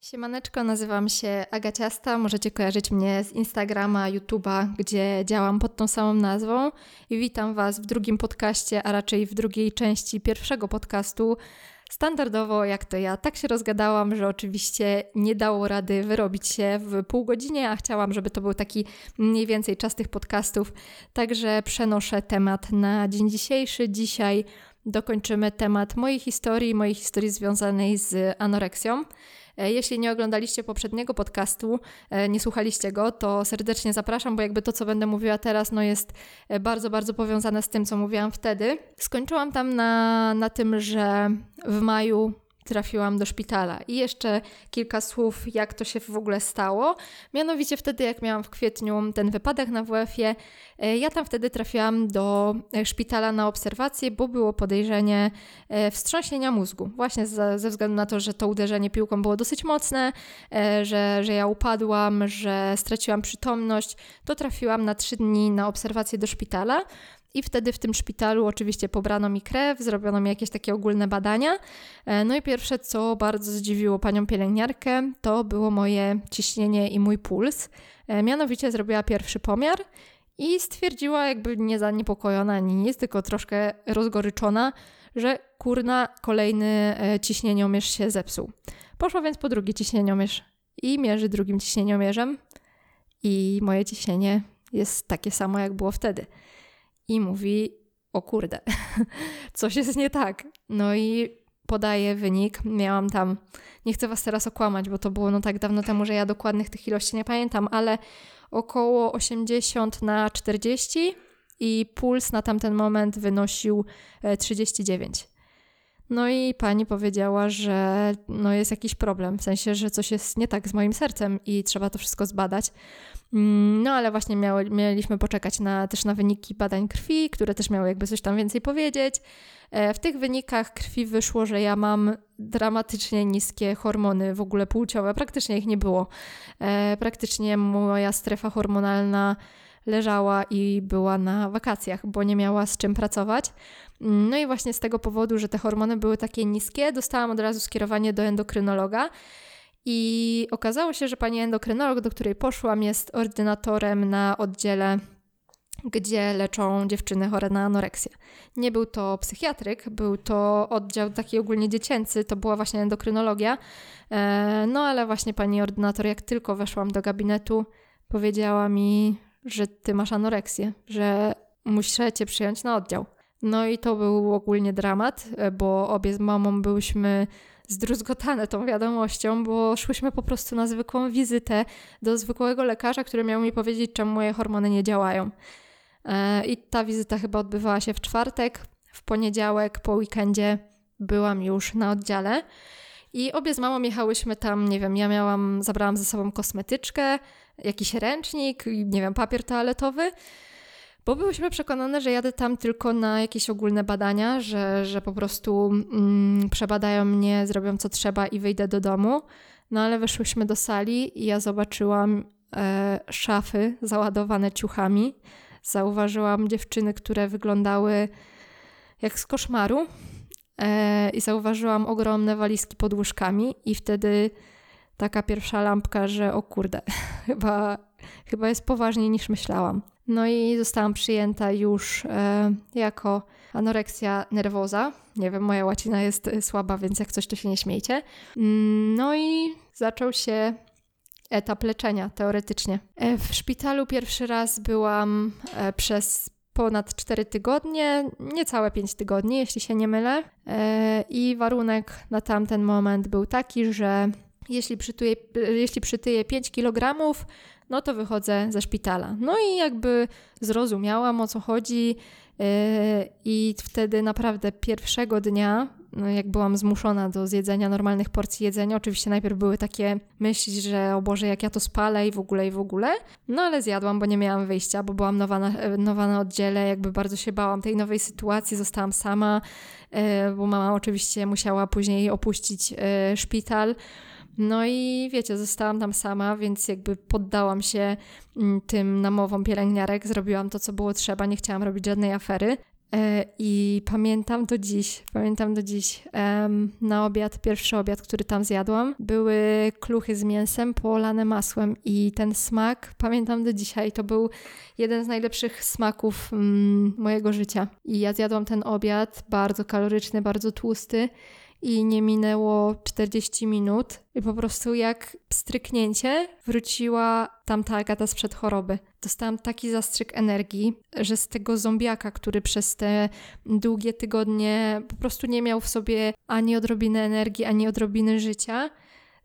Siemaneczko, nazywam się Agaciasta. Możecie kojarzyć mnie z Instagrama, YouTube'a, gdzie działam pod tą samą nazwą. I witam Was w drugim podcaście, a raczej w drugiej części pierwszego podcastu. Standardowo, jak to ja, tak się rozgadałam, że oczywiście nie dało rady wyrobić się w pół godzinie, a chciałam, żeby to był taki mniej więcej czas tych podcastów. Także przenoszę temat na dzień dzisiejszy. Dzisiaj dokończymy temat mojej historii, mojej historii związanej z anoreksją. E, jeśli nie oglądaliście poprzedniego podcastu, e, nie słuchaliście go, to serdecznie zapraszam, bo jakby to, co będę mówiła teraz, no jest e, bardzo, bardzo powiązane z tym, co mówiłam wtedy. Skończyłam tam na, na tym, że w maju trafiłam do szpitala. I jeszcze kilka słów, jak to się w ogóle stało. Mianowicie wtedy, jak miałam w kwietniu ten wypadek na WF-ie, e, ja tam wtedy trafiłam do e, szpitala na obserwację, bo było podejrzenie e, wstrząsienia mózgu. Właśnie ze względu na to, że to uderzenie piłką było dosyć mocne, że, że ja upadłam, że straciłam przytomność, to trafiłam na trzy dni na obserwację do szpitala. I wtedy w tym szpitalu oczywiście pobrano mi krew, zrobiono mi jakieś takie ogólne badania. E, no i pierwsze, co bardzo zdziwiło panią pielęgniarkę, to było moje ciśnienie i mój puls. E, mianowicie zrobiła pierwszy pomiar i stwierdziła, jakby nie zaniepokojona ani nic, tylko troszkę rozgoryczona, że kurna, kolejny e, ciśnieniomierz się zepsuł. Poszła więc po drugi ciśnieniomierz i mierzy drugim ciśnieniomierzem i moje ciśnienie jest takie samo, jak było wtedy i mówi: O kurde, coś jest nie tak. No i podaje wynik. Miałam tam, nie chcę Was teraz okłamać, bo to było no tak dawno temu, że ja dokładnych tych ilości nie pamiętam, ale około 80 na 40 i puls na tamten moment wynosił 39. No i pani powiedziała, że no jest jakiś problem, w sensie, że coś jest nie tak z moim sercem i trzeba to wszystko zbadać. Mm, no ale właśnie miały, mieliśmy poczekać na, też na wyniki badań krwi, które też miały jakby coś tam więcej powiedzieć. E, w tych wynikach krwi wyszło, że ja mam dramatycznie niskie hormony w ogóle płciowe. Praktycznie ich nie było. E, praktycznie moja strefa hormonalna leżała i była na wakacjach, bo nie miała z czym pracować. No i właśnie z tego powodu, że te hormony były takie niskie, dostałam od razu skierowanie do endokrynologa. I okazało się, że pani endokrynolog, do której poszłam, jest ordynatorem na oddziale, gdzie leczą dziewczyny chore na anoreksję. Nie był to psychiatryk, był to oddział taki ogólnie dziecięcy, to była właśnie endokrynologia. E, no ale właśnie pani ordynator, jak tylko weszłam do gabinetu, powiedziała mi, że ty masz anoreksję, że muszę cię przyjąć na oddział. No i to był ogólnie dramat, e, bo obie z mamą byłyśmy zdruzgotane tą wiadomością, bo szłyśmy po prostu na zwykłą wizytę do zwykłego lekarza, który miał mi powiedzieć, czemu moje hormony nie działają. E, I ta wizyta chyba odbywała się w czwartek. W poniedziałek po weekendzie byłam już na oddziale. I obie z mamą jechałyśmy tam, nie wiem, ja miałam, zabrałam ze sobą kosmetyczkę, jakiś ręcznik, nie wiem, papier toaletowy, bo byłyśmy przekonane, że jadę tam tylko na jakieś ogólne badania, że, że po prostu mm, przebadają mnie, zrobią co trzeba i wyjdę do domu. No ale weszłyśmy do sali i ja zobaczyłam e, szafy załadowane ciuchami. Zauważyłam dziewczyny, które wyglądały jak z koszmaru. E, I zauważyłam ogromne walizki pod łóżkami, i wtedy taka pierwsza lampka, że o kurde, chyba, chyba jest poważniej niż myślałam. No i zostałam przyjęta już e, jako anoreksja nerwoza. Nie wiem, moja łacina jest e, słaba, więc jak coś, to się nie śmiejcie. Mm, no i zaczął się etap leczenia teoretycznie. E, w szpitalu pierwszy raz byłam przez ponad 4 tygodnie, niecałe 5 tygodni, jeśli się nie mylę. I warunek na tamten moment był taki, że jeśli przytyję, jeśli przytyję 5 kg, no to wychodzę ze szpitala. No i jakby zrozumiałam o co chodzi, yy, i wtedy naprawdę pierwszego dnia, jak byłam zmuszona do zjedzenia normalnych porcji jedzenia, oczywiście najpierw były takie myśli, że o Boże, jak ja to spalę i w ogóle, i w ogóle. No ale zjadłam, bo nie miałam wyjścia, bo byłam nowa na, nowa na oddziale, jakby bardzo się bałam tej nowej sytuacji, zostałam sama, yy, bo mama oczywiście musiała później opuścić yy, szpital. No i wiecie, zostałam tam sama, więc jakby poddałam się mm, tym namowom pielęgniarek, zrobiłam to, co było trzeba, nie chciałam robić żadnej afery. E, I pamiętam do dziś, pamiętam do dziś na obiad, pierwszy obiad, który tam zjadłam, były kluchy z mięsem polane masłem i ten smak pamiętam do dzisiaj. To był jeden z najlepszych smaków mm, mojego życia. I ja zjadłam ten obiad, bardzo kaloryczny, bardzo tłusty i nie minęło 40 minut i po prostu jak stryknięcie wróciła tamta Agata sprzed choroby. Dostałam taki zastrzyk energii, że z tego zombiaka, który przez te długie tygodnie po prostu nie miał w sobie ani odrobiny energii, ani odrobiny życia,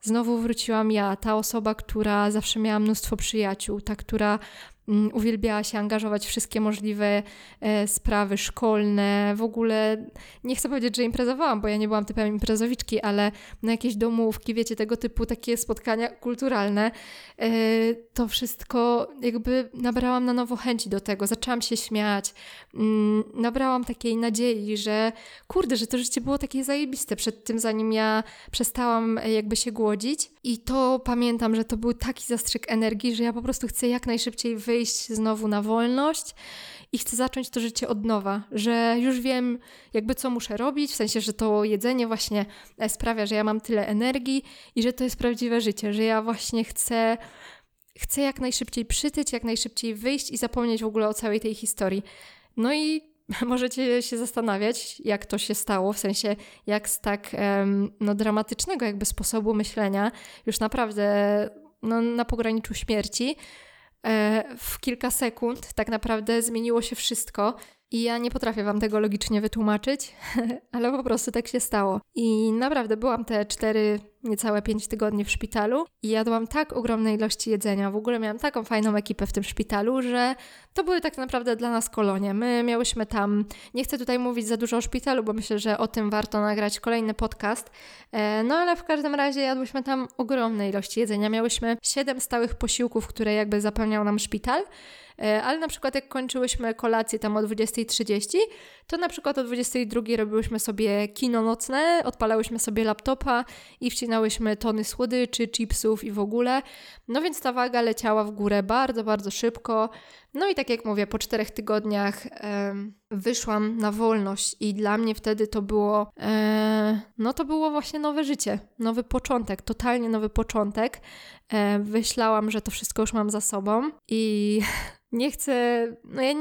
znowu wróciłam ja, ta osoba, która zawsze miała mnóstwo przyjaciół, ta, która uwielbiała się angażować w wszystkie możliwe e, sprawy szkolne. W ogóle nie chcę powiedzieć, że imprezowałam, bo ja nie byłam typem imprezowiczki, ale na jakieś domówki, wiecie, tego typu takie spotkania kulturalne, e, to wszystko jakby nabrałam na nowo chęci do tego. Zaczęłam się śmiać, mm, nabrałam takiej nadziei, że kurde, że to życie było takie zajebiste przed tym, zanim ja przestałam e, jakby się głodzić. I to pamiętam, że to był taki zastrzyk energii, że ja po prostu chcę jak najszybciej wyjść znowu na wolność i chcę zacząć to życie od nowa, że już wiem jakby co muszę robić, w sensie, że to jedzenie właśnie e, sprawia, że ja mam tyle energii i że to jest prawdziwe życie, że ja właśnie chcę chcę jak najszybciej przytyć, jak najszybciej wyjść i zapomnieć w ogóle o całej tej historii. No i możecie się zastanawiać, jak to się stało, w sensie jak z tak no, dramatycznego jakby sposobu myślenia, już naprawdę no, na pograniczu śmierci, E, w kilka sekund tak naprawdę zmieniło się wszystko. I ja nie potrafię Wam tego logicznie wytłumaczyć, ale po prostu tak się stało. I naprawdę byłam te cztery niecałe 5 tygodni w szpitalu i jadłam tak ogromne ilości jedzenia. W ogóle miałam taką fajną ekipę w tym szpitalu, że to były tak naprawdę dla nas kolonie. My miałyśmy tam, nie chcę tutaj mówić za dużo o szpitalu, bo myślę, że o tym warto nagrać kolejny podcast. E, no ale w każdym razie jadłyśmy tam ogromne ilości jedzenia. Miałyśmy 7 stałych posiłków, które jakby zapełniał nam szpital. E, ale na przykład jak kończyłyśmy kolację tam o 20.30, to na przykład o 22.00 robiłyśmy sobie kino nocne, odpalałyśmy sobie laptopa i wcinałyśmy tony słodyczy, chipsów i w ogóle. No więc ta waga leciała w górę bardzo, bardzo szybko. No i tak jak mówię, po czterech tygodniach e, wyszłam na wolność i dla mnie wtedy to było, e, no to było właśnie nowe życie, nowy początek, totalnie nowy początek. E, myślałam, że to wszystko już mam za sobą i nie chcę, no ja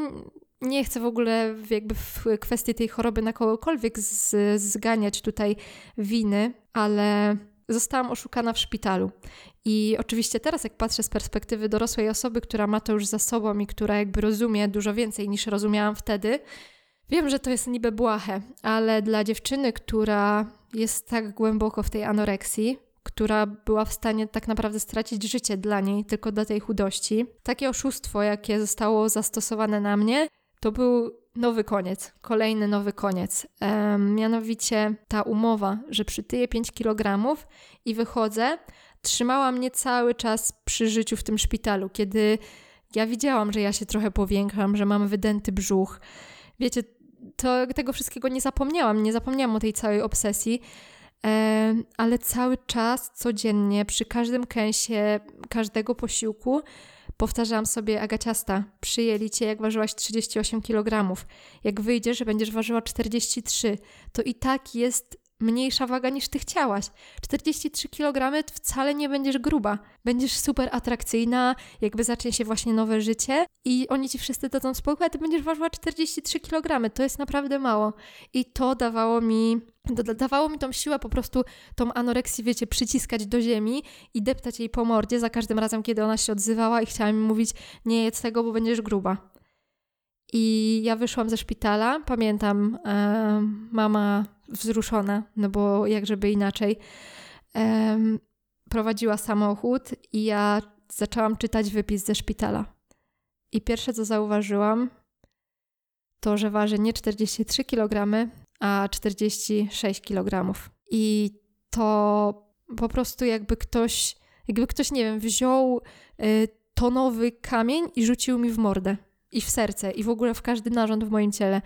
nie chcę w ogóle jakby w kwestii tej choroby na kogokolwiek z, zganiać tutaj winy, ale zostałam oszukana w szpitalu. I oczywiście teraz, jak patrzę z perspektywy dorosłej osoby, która ma to już za sobą i która jakby rozumie dużo więcej niż rozumiałam wtedy, wiem, że to jest niby błahe, ale dla dziewczyny, która jest tak głęboko w tej anoreksji, która była w stanie tak naprawdę stracić życie dla niej tylko dla tej chudości. Takie oszustwo, jakie zostało zastosowane na mnie, to był nowy koniec, kolejny nowy koniec. Um, mianowicie ta umowa, że przytyję 5 kg i wychodzę, trzymała mnie cały czas przy życiu w tym szpitalu, kiedy ja widziałam, że ja się trochę powiększam, że mam wydęty brzuch. Wiecie, to, tego wszystkiego nie zapomniałam, nie zapomniałam o tej całej obsesji, ale cały czas, codziennie, przy każdym kęsie, każdego posiłku powtarzałam sobie, Agaciasta, przyjęli cię jak ważyłaś 38 kg. Jak wyjdziesz, będziesz ważyła 43, to i tak jest mniejsza waga niż ty chciałaś. 43 kg wcale nie będziesz gruba. Będziesz super atrakcyjna, jakby zacznie się właśnie nowe życie i oni ci wszyscy dadzą spokój, a ty będziesz ważyła 43 kg. To jest naprawdę mało. I to dawało mi dawało mi tą siłę po prostu tą anoreksję, wiecie, przyciskać do ziemi i deptać jej po mordzie za każdym razem, kiedy ona się odzywała i chciała mi mówić, nie jedz tego, bo będziesz gruba. I ja wyszłam ze szpitala, pamiętam, e, mama wzruszona, no bo jak żeby inaczej, e, prowadziła samochód i ja zaczęłam czytać wypis ze szpitala. I pierwsze co zauważyłam, to że waży nie 43 kg, a 46 kg. I to po prostu jakby ktoś, jakby ktoś, nie wiem, wziął y, tonowy kamień i rzucił mi w mordę i w serce i w ogóle w każdy narząd w moim ciele.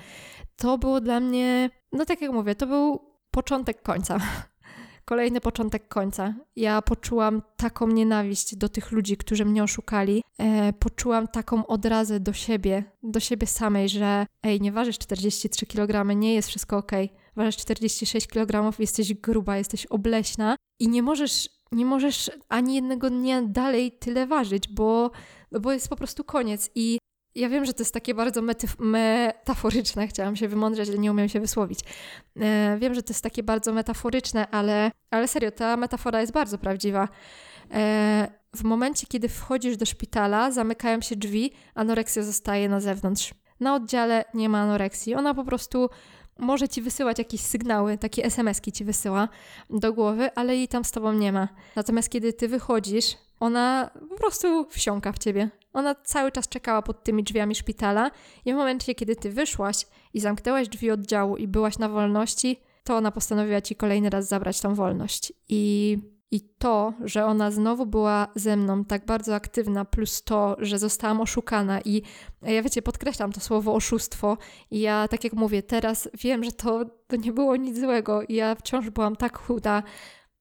To było dla mnie, no tak jak mówię, to był początek końca. kolejny początek końca. Ja poczułam taką nienawiść do tych ludzi, którzy mnie oszukali. E, poczułam taką odrazę do siebie, do siebie samej, że ej, nie ważysz 43 kg, nie jest wszystko ok. Ważysz 46 kg, jesteś gruba, jesteś obleśna i nie możesz, nie możesz ani jednego dnia dalej tyle ważyć, bo, bo jest po prostu koniec. I ja wiem, że to jest takie bardzo metaforyczne, chciałam się wymądrzeć, ale nie umiem się wysłowić. E, wiem, że to jest takie bardzo metaforyczne, ale, ale serio, ta metafora jest bardzo prawdziwa. E, w momencie, kiedy wchodzisz do szpitala, zamykają się drzwi, anoreksja zostaje na zewnątrz. Na oddziale nie ma anoreksji. Ona po prostu może ci wysyłać jakieś sygnały, takie SMS-ki ci wysyła do głowy, ale jej tam z tobą nie ma. Natomiast kiedy ty wychodzisz, ona po prostu wsiąka w ciebie. Ona cały czas czekała pod tymi drzwiami szpitala i w momencie, kiedy ty wyszłaś i zamknęłaś drzwi oddziału i byłaś na wolności, to ona postanowiła ci kolejny raz zabrać tą wolność. I, I to, że ona znowu była ze mną tak bardzo aktywna, plus to, że zostałam oszukana i ja wiecie, podkreślam to słowo oszustwo i ja, tak jak mówię, teraz wiem, że to, to nie było nic złego i ja wciąż byłam tak chuda,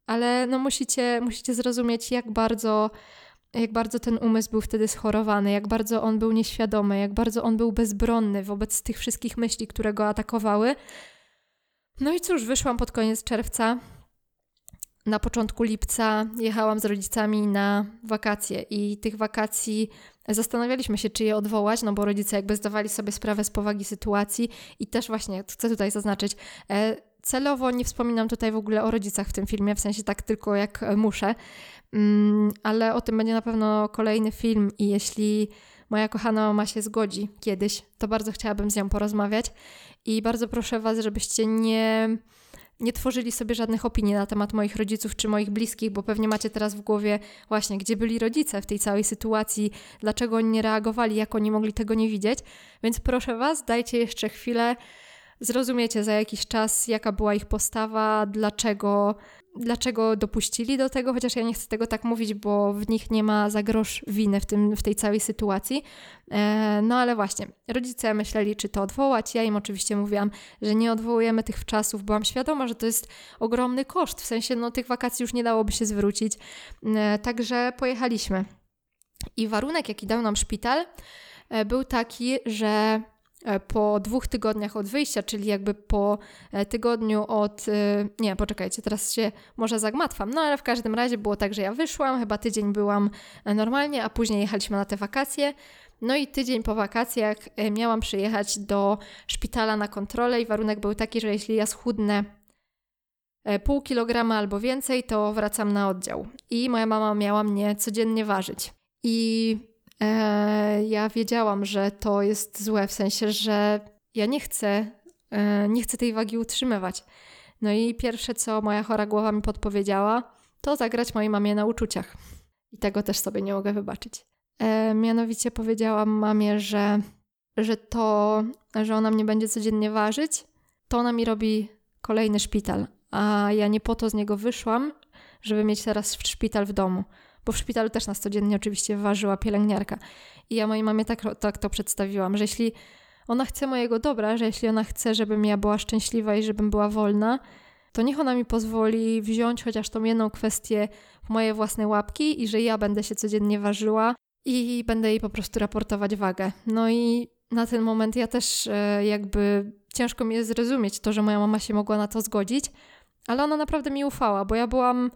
ale no musicie, musicie zrozumieć, jak bardzo jak bardzo ten umysł był wtedy schorowany, jak bardzo on był nieświadomy, jak bardzo on był bezbronny wobec tych wszystkich myśli, które go atakowały. No i cóż, wyszłam pod koniec czerwca. Na początku lipca jechałam z rodzicami na wakacje i tych wakacji zastanawialiśmy się, czy je odwołać, no bo rodzice jakby zdawali sobie sprawę z powagi sytuacji i też właśnie, chcę tutaj zaznaczyć, e, celowo nie wspominam tutaj w ogóle o rodzicach w tym filmie, w sensie tak tylko jak muszę, Mm, ale o tym będzie na pewno kolejny film i jeśli moja kochana mama się zgodzi kiedyś, to bardzo chciałabym z nią porozmawiać i bardzo proszę Was, żebyście nie, nie tworzyli sobie żadnych opinii na temat moich rodziców czy moich bliskich, bo pewnie macie teraz w głowie właśnie, gdzie byli rodzice w tej całej sytuacji, dlaczego oni nie reagowali, jak oni mogli tego nie widzieć. Więc proszę Was, dajcie jeszcze chwilę, zrozumiecie za jakiś czas, jaka była ich postawa, dlaczego dlaczego dopuścili do tego, chociaż ja nie chcę tego tak mówić, bo w nich nie ma za grosz winy w, tym, w tej całej sytuacji. E, no ale właśnie, rodzice myśleli, czy to odwołać. Ja im oczywiście mówiłam, że nie odwołujemy tych czasów. Byłam świadoma, że to jest ogromny koszt, w sensie no, tych wakacji już nie dałoby się zwrócić. E, także pojechaliśmy. I warunek, jaki dał nam szpital, e, był taki, że po dwóch tygodniach od wyjścia, czyli jakby po e, tygodniu od. E, nie, poczekajcie, teraz się może zagmatwam. No ale w każdym razie było tak, że ja wyszłam, chyba tydzień byłam normalnie, a później jechaliśmy na te wakacje. No i tydzień po wakacjach miałam przyjechać do szpitala na kontrolę i warunek był taki, że jeśli ja schudnę pół kilograma albo więcej, to wracam na oddział. I moja mama miała mnie codziennie ważyć. I e, ja wiedziałam, że to jest złe, w sensie, że ja nie chcę, e, nie chcę tej wagi utrzymywać. No i pierwsze, co moja chora głowa mi podpowiedziała, to zagrać mojej mamie na uczuciach. I tego też sobie nie mogę wybaczyć. E, mianowicie powiedziałam mamie, że, że to, że ona mnie będzie codziennie ważyć, to ona mi robi kolejny szpital. A ja nie po to z niego wyszłam, żeby mieć teraz szpital w domu bo w szpitalu też nas codziennie oczywiście ważyła pielęgniarka. I ja mojej mamie tak, tak to przedstawiłam, że jeśli ona chce mojego dobra, że jeśli ona chce, żebym ja była szczęśliwa i żebym była wolna, to niech ona mi pozwoli wziąć chociaż tą jedną kwestię w moje własne łapki i że ja będę się codziennie ważyła i będę jej po prostu raportować wagę. No i na ten moment ja też e, jakby ciężko mi jest zrozumieć to, że moja mama się mogła na to zgodzić, ale ona naprawdę mi ufała, bo ja byłam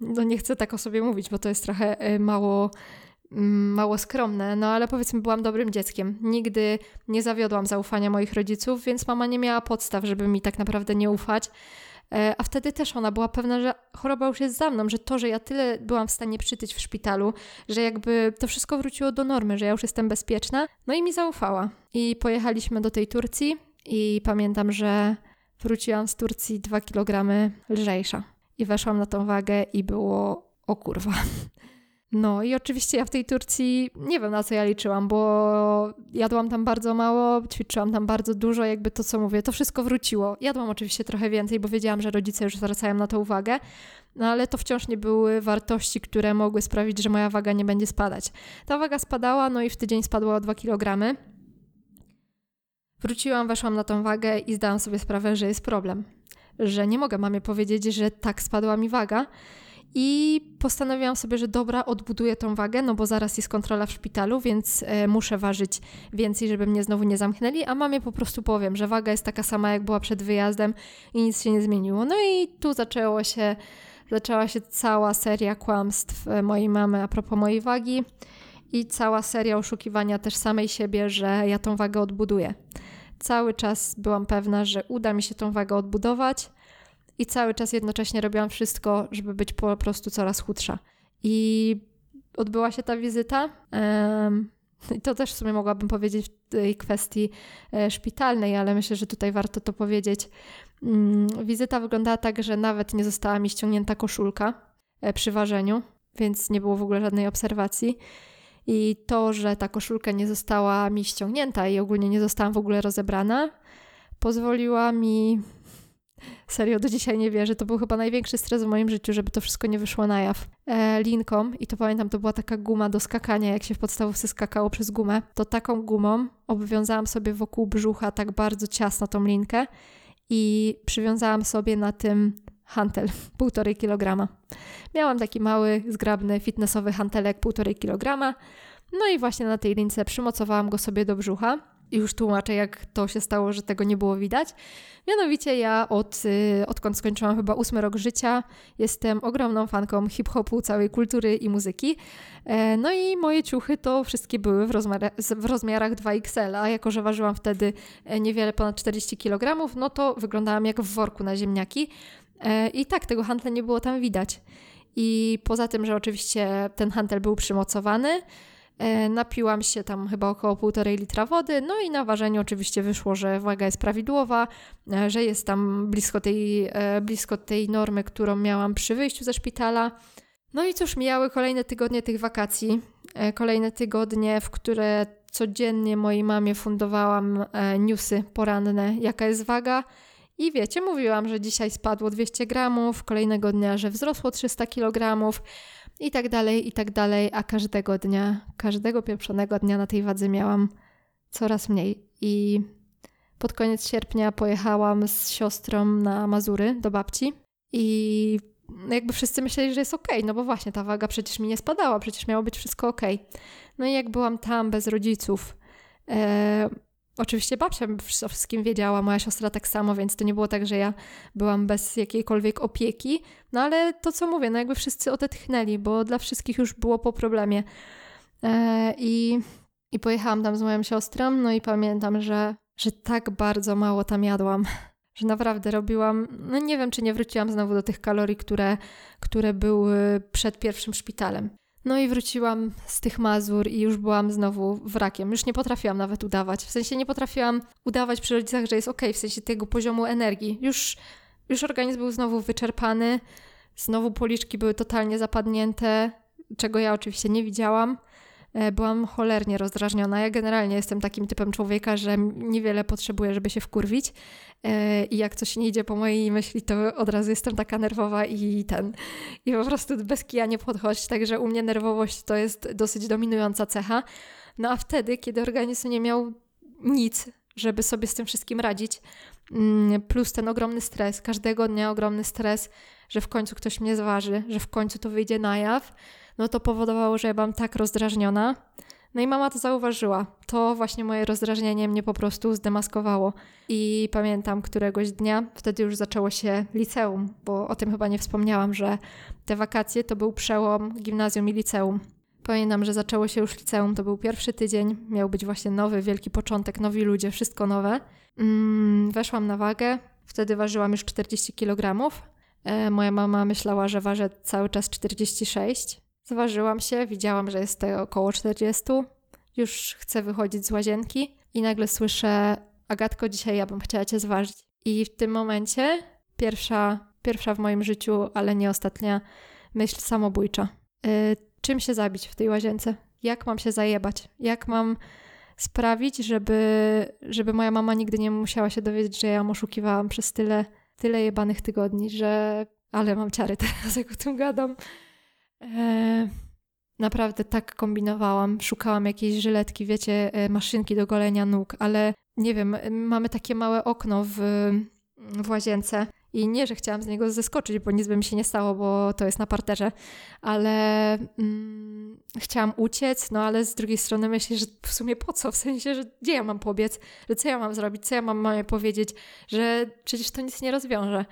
no nie chcę tak o sobie mówić, bo to jest trochę e, mało, mm, mało skromne, no ale powiedzmy byłam dobrym dzieckiem. Nigdy nie zawiodłam zaufania moich rodziców, więc mama nie miała podstaw, żeby mi tak naprawdę nie ufać. E, a wtedy też ona była pewna, że choroba już jest za mną, że to, że ja tyle byłam w stanie przytyć w szpitalu, że jakby to wszystko wróciło do normy, że ja już jestem bezpieczna. No i mi zaufała. I pojechaliśmy do tej Turcji i pamiętam, że wróciłam z Turcji dwa kilogramy lżejsza i weszłam na tą wagę i było o kurwa. No i oczywiście ja w tej Turcji nie wiem na co ja liczyłam, bo jadłam tam bardzo mało, ćwiczyłam tam bardzo dużo, jakby to co mówię, to wszystko wróciło. Jadłam oczywiście trochę więcej, bo wiedziałam, że rodzice już zwracają na to uwagę, no ale to wciąż nie były wartości, które mogły sprawić, że moja waga nie będzie spadać. Ta waga spadała, no i w tydzień spadła o 2 kg. Wróciłam, weszłam na tą wagę i zdałam sobie sprawę, że jest problem że nie mogę mamie powiedzieć, że tak spadła mi waga. I postanowiłam sobie, że dobra, odbuduję tą wagę, no bo zaraz jest kontrola w szpitalu, więc e, muszę ważyć więcej, żeby mnie znowu nie zamknęli, a mamie po prostu powiem, że waga jest taka sama, jak była przed wyjazdem i nic się nie zmieniło. No i tu zaczęło się, zaczęła się cała seria kłamstw e, mojej mamy a propos mojej wagi i cała seria oszukiwania też samej siebie, że ja tą wagę odbuduję. Cały czas byłam pewna, że uda mi się tą wagę odbudować, i cały czas jednocześnie robiłam wszystko, żeby być po prostu coraz chudsza. I odbyła się ta wizyta. I to też w sumie mogłabym powiedzieć w tej kwestii e, szpitalnej, ale myślę, że tutaj warto to powiedzieć. Mm, wizyta wyglądała tak, że nawet nie została mi ściągnięta koszulka e, przy ważeniu, więc nie było w ogóle żadnej obserwacji. I to, że ta koszulka nie została mi ściągnięta i ogólnie nie zostałam w ogóle rozebrana, pozwoliła mi Serio, do dzisiaj nie wierzę. To był chyba największy stres w moim życiu, żeby to wszystko nie wyszło na jaw. E, i to pamiętam, to była taka guma do skakania, jak się w podstawówce skakało przez gumę, to taką gumą obwiązałam sobie wokół brzucha tak bardzo ciasno tą linkę i przywiązałam sobie na tym hantel, półtorej kilograma. Miałam taki mały, zgrabny, fitnessowy hantelek półtorej kilograma, no i właśnie na tej lince przymocowałam go sobie do brzucha i już tłumaczę, jak to się stało, że tego nie było widać. Mianowicie ja od, y, odkąd skończyłam chyba ósmy rok życia, jestem ogromną fanką hip-hopu, całej kultury i muzyki. E, no i moje ciuchy to wszystkie były w, rozmiarach, w rozmiarach 2XL, a jako, że ważyłam wtedy e, niewiele ponad 40 kg, no to wyglądałam jak w worku na ziemniaki. E, I tak, tego handla nie było tam widać. I poza tym, że oczywiście ten handel był przymocowany, E, napiłam się tam chyba około półtorej litra wody, no i na ważeniu oczywiście wyszło, że waga jest prawidłowa, e, że jest tam blisko tej, blisko tej normy, którą miałam przy wyjściu ze szpitala. No i cóż, mijały kolejne tygodnie tych wakacji, kolejne tygodnie, w które codziennie mojej mamie fundowałam newsy poranne, jaka jest waga. I wiecie, mówiłam, że dzisiaj spadło 200 gramów, kolejnego dnia, że wzrosło 300 kilogramów i tak dalej, i tak dalej, a każdego dnia, każdego pieprzonego dnia na tej wadze miałam coraz mniej. I pod koniec sierpnia pojechałam z siostrą na Mazury do babci i jakby wszyscy myśleli, że jest ok, no bo właśnie ta waga przecież mi nie spadała, przecież miało być wszystko ok. No i jak byłam tam bez rodziców, e, Oczywiście babcia o wszystkim wiedziała, moja siostra tak samo, więc to nie było tak, że ja byłam bez jakiejkolwiek opieki. No ale to, co mówię, no jakby wszyscy odetchnęli, bo dla wszystkich już było po problemie. E, i, I pojechałam tam z moją siostrą, no i pamiętam, że, że tak bardzo mało tam jadłam, że naprawdę robiłam, no nie wiem, czy nie wróciłam znowu do tych kalorii, które, które były przed pierwszym szpitalem. No i wróciłam z tych Mazur i już byłam znowu wrakiem. Już nie potrafiłam nawet udawać. W sensie nie potrafiłam udawać przy rodzicach, że jest ok, w sensie tego poziomu energii. Już, już organizm był znowu wyczerpany, znowu policzki były totalnie zapadnięte, czego ja oczywiście nie widziałam. E, byłam cholernie rozdrażniona. Ja generalnie jestem takim typem człowieka, że niewiele potrzebuję, żeby się wkurwić. E, I jak coś nie idzie po mojej myśli, to od razu jestem taka nerwowa i ten. I po prostu bez kija nie podchodź. Także u mnie nerwowość to jest dosyć dominująca cecha. No a wtedy, kiedy organizm nie miał nic, żeby sobie z tym wszystkim radzić, mm, plus ten ogromny stres, każdego dnia ogromny stres, że w końcu ktoś mnie zważy, że w końcu to wyjdzie na jaw, no to powodowało, że ja byłam tak rozdrażniona. No i mama to zauważyła. To właśnie moje rozdrażnienie mnie po prostu zdemaskowało. I pamiętam któregoś dnia, wtedy już zaczęło się liceum, bo o tym chyba nie wspomniałam, że te wakacje to był przełom gimnazjum i liceum. Pamiętam, że zaczęło się już liceum, to był pierwszy tydzień, miał być właśnie nowy, wielki początek, nowi ludzie, wszystko nowe. Mm, weszłam na wagę, wtedy ważyłam już 40 kg. E, moja mama myślała, że ważę cały czas 46. Zważyłam się, widziałam, że jest to około 40. Już chcę wychodzić z łazienki i nagle słyszę: Agatko, dzisiaj ja bym chciała cię zważyć. I w tym momencie pierwsza, pierwsza w moim życiu, ale nie ostatnia myśl samobójcza. Yy, czym się zabić w tej łazience? Jak mam się zajebać? Jak mam sprawić, żeby, żeby moja mama nigdy nie musiała się dowiedzieć, że ja ją oszukiwałam przez tyle, tyle jebanych tygodni, że... Ale mam ciary teraz, jak o tym gadam. E, naprawdę tak kombinowałam. Szukałam jakiejś żyletki, wiecie, e, maszynki do golenia nóg, ale nie wiem, mamy takie małe okno w, w łazience I nie, że chciałam z niego zeskoczyć, bo nic by mi się nie stało, bo to jest na parterze, ale mm, chciałam uciec, no ale z drugiej strony myślę, że w sumie po co? W sensie, że gdzie ja mam pobiec? Że co ja mam zrobić? Co ja mam mamie powiedzieć? Że przecież to nic nie rozwiąże.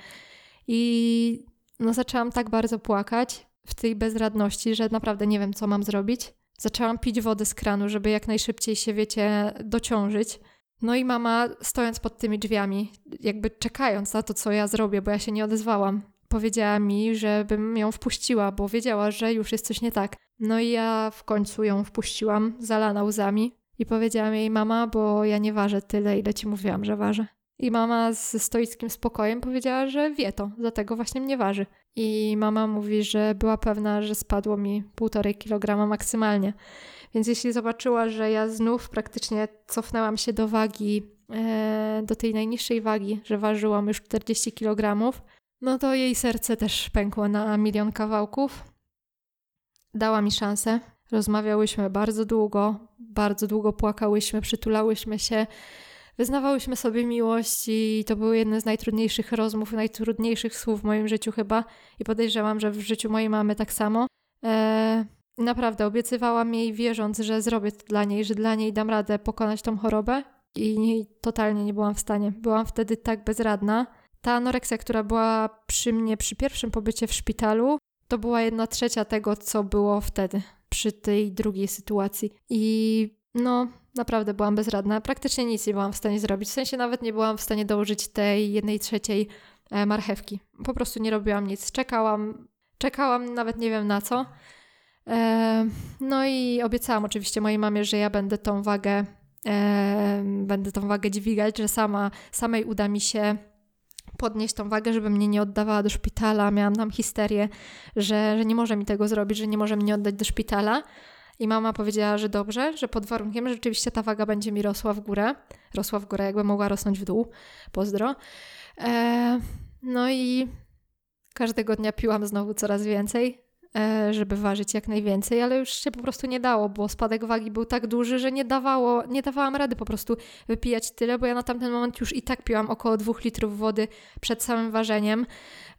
I no zaczęłam tak bardzo płakać w tej bezradności, że naprawdę nie wiem, co mam zrobić. Zaczęłam pić wodę z kranu, żeby jak najszybciej się, wiecie, dociążyć. No i mama, stojąc pod tymi drzwiami, jakby czekając na to, co ja zrobię, bo ja się nie odezwałam, powiedziała mi, żebym ją wpuściła, bo wiedziała, że już jest coś nie tak. No i ja w końcu ją wpuściłam, zalana łzami, i powiedziałam jej, mama, bo ja nie ważę tyle, ile ci mówiłam, że ważę. I mama ze stoickim spokojem powiedziała, że wie to, dlatego właśnie mnie waży. I mama mówi, że była pewna, że spadło mi półtorej kilograma maksymalnie. Więc jeśli zobaczyła, że ja znów praktycznie cofnęłam się do wagi, e, do tej najniższej wagi, że ważyłam już 40 kg, no to jej serce też pękło na milion kawałków. Dała mi szansę. Rozmawiałyśmy bardzo długo, bardzo długo płakałyśmy, przytulałyśmy się, wyznawałyśmy sobie miłość i to były jedne z najtrudniejszych rozmów, najtrudniejszych słów w moim życiu chyba i podejrzewam, że w życiu mojej mamy tak samo. E, Naprawdę obiecywałam jej, wierząc, że zrobię to dla niej, że dla niej dam radę pokonać tą chorobę i nie, totalnie nie byłam w stanie. Byłam wtedy tak bezradna. Ta anoreksja, która była przy mnie przy pierwszym pobycie w szpitalu, to była jedna trzecia tego, co było wtedy, przy tej drugiej sytuacji. I no, naprawdę byłam bezradna. Praktycznie nic nie byłam w stanie zrobić. W sensie nawet nie byłam w stanie dołożyć tej jednej trzeciej e, marchewki. Po prostu nie robiłam nic. Czekałam, czekałam nawet nie wiem na co. No i obiecałam oczywiście mojej mamie, że ja będę tą wagę, będę tą wagę dźwigać, że sama, samej uda mi się podnieść tą wagę, żeby mnie nie oddawała do szpitala. Miałam tam histerię, że, że nie może mi tego zrobić, że nie może mnie oddać do szpitala. I mama powiedziała, że dobrze, że pod warunkiem, że rzeczywiście ta waga będzie mi rosła w górę. Rosła w górę, jakby mogła rosnąć w dół. Pozdro. no i każdego dnia piłam znowu coraz więcej. E, żeby ważyć jak najwięcej, ale już się po prostu nie dało, bo spadek wagi był tak duży, że nie dawało, nie dawałam rady po prostu wypijać tyle, bo ja na tamten moment już i tak piłam około dwóch litrów wody przed samym ważeniem.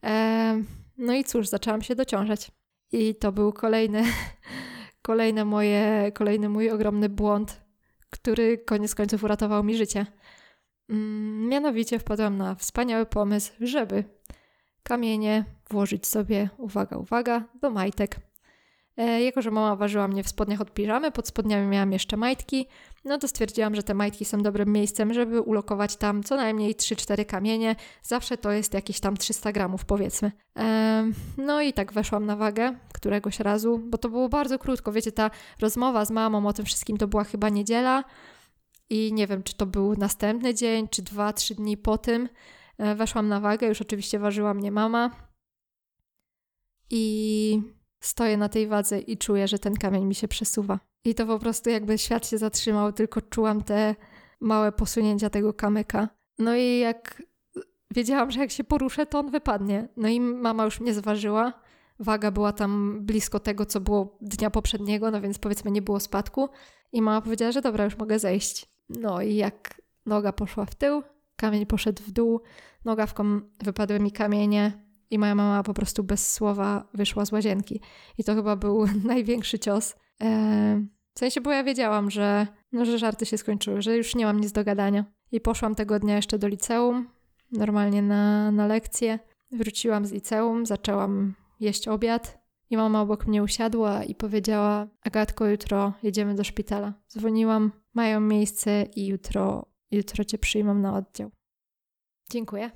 E, no i cóż, zaczęłam się dociążać. I to był kolejny, kolejne moje, kolejny mój ogromny błąd, który koniec końców uratował mi życie. Mm, mianowicie wpadłam na wspaniały pomysł, żeby kamienie włożyć sobie, uwaga, uwaga, do majtek. E, jako, że mama ważyła mnie w spodniach od piżamy, pod spodniami miałam jeszcze majtki, no to stwierdziłam, że te majtki są dobrym miejscem, żeby ulokować tam co najmniej 3-4 kamienie. Zawsze to jest jakieś tam 300 gramów, powiedzmy. E, no i tak weszłam na wagę któregoś razu, bo to było bardzo krótko. Wiecie, ta rozmowa z mamą o tym wszystkim to była chyba niedziela i nie wiem, czy to był następny dzień, czy 2-3 dni po tym. E, weszłam na wagę, już oczywiście ważyła mnie mama. I stoję na tej wadze i czuję, że ten kamień mi się przesuwa. I to po prostu jakby świat się zatrzymał, tylko czułam te małe posunięcia tego kamyka. No i jak wiedziałam, że jak się poruszę, to on wypadnie. No i mama już mnie zważyła. Waga była tam blisko tego, co było dnia poprzedniego, no więc powiedzmy nie było spadku. I mama powiedziała, że dobra, już mogę zejść. No i jak noga poszła w tył, kamień poszedł w dół, nogawką wypadły mi kamienie i moja mama po prostu bez słowa wyszła z łazienki. I to chyba był największy cios. Eee, w sensie, bo ja wiedziałam, że, no, że żarty się skończyły, że już nie mam nic do gadania. I poszłam tego dnia jeszcze do liceum, normalnie na, na lekcję. Wróciłam z liceum, zaczęłam jeść obiad i mama obok mnie usiadła i powiedziała: Agatko, jutro jedziemy do szpitala. Dzwoniłam, mają miejsce i jutro Jutro cię przyjmą na oddział. Dziękuję.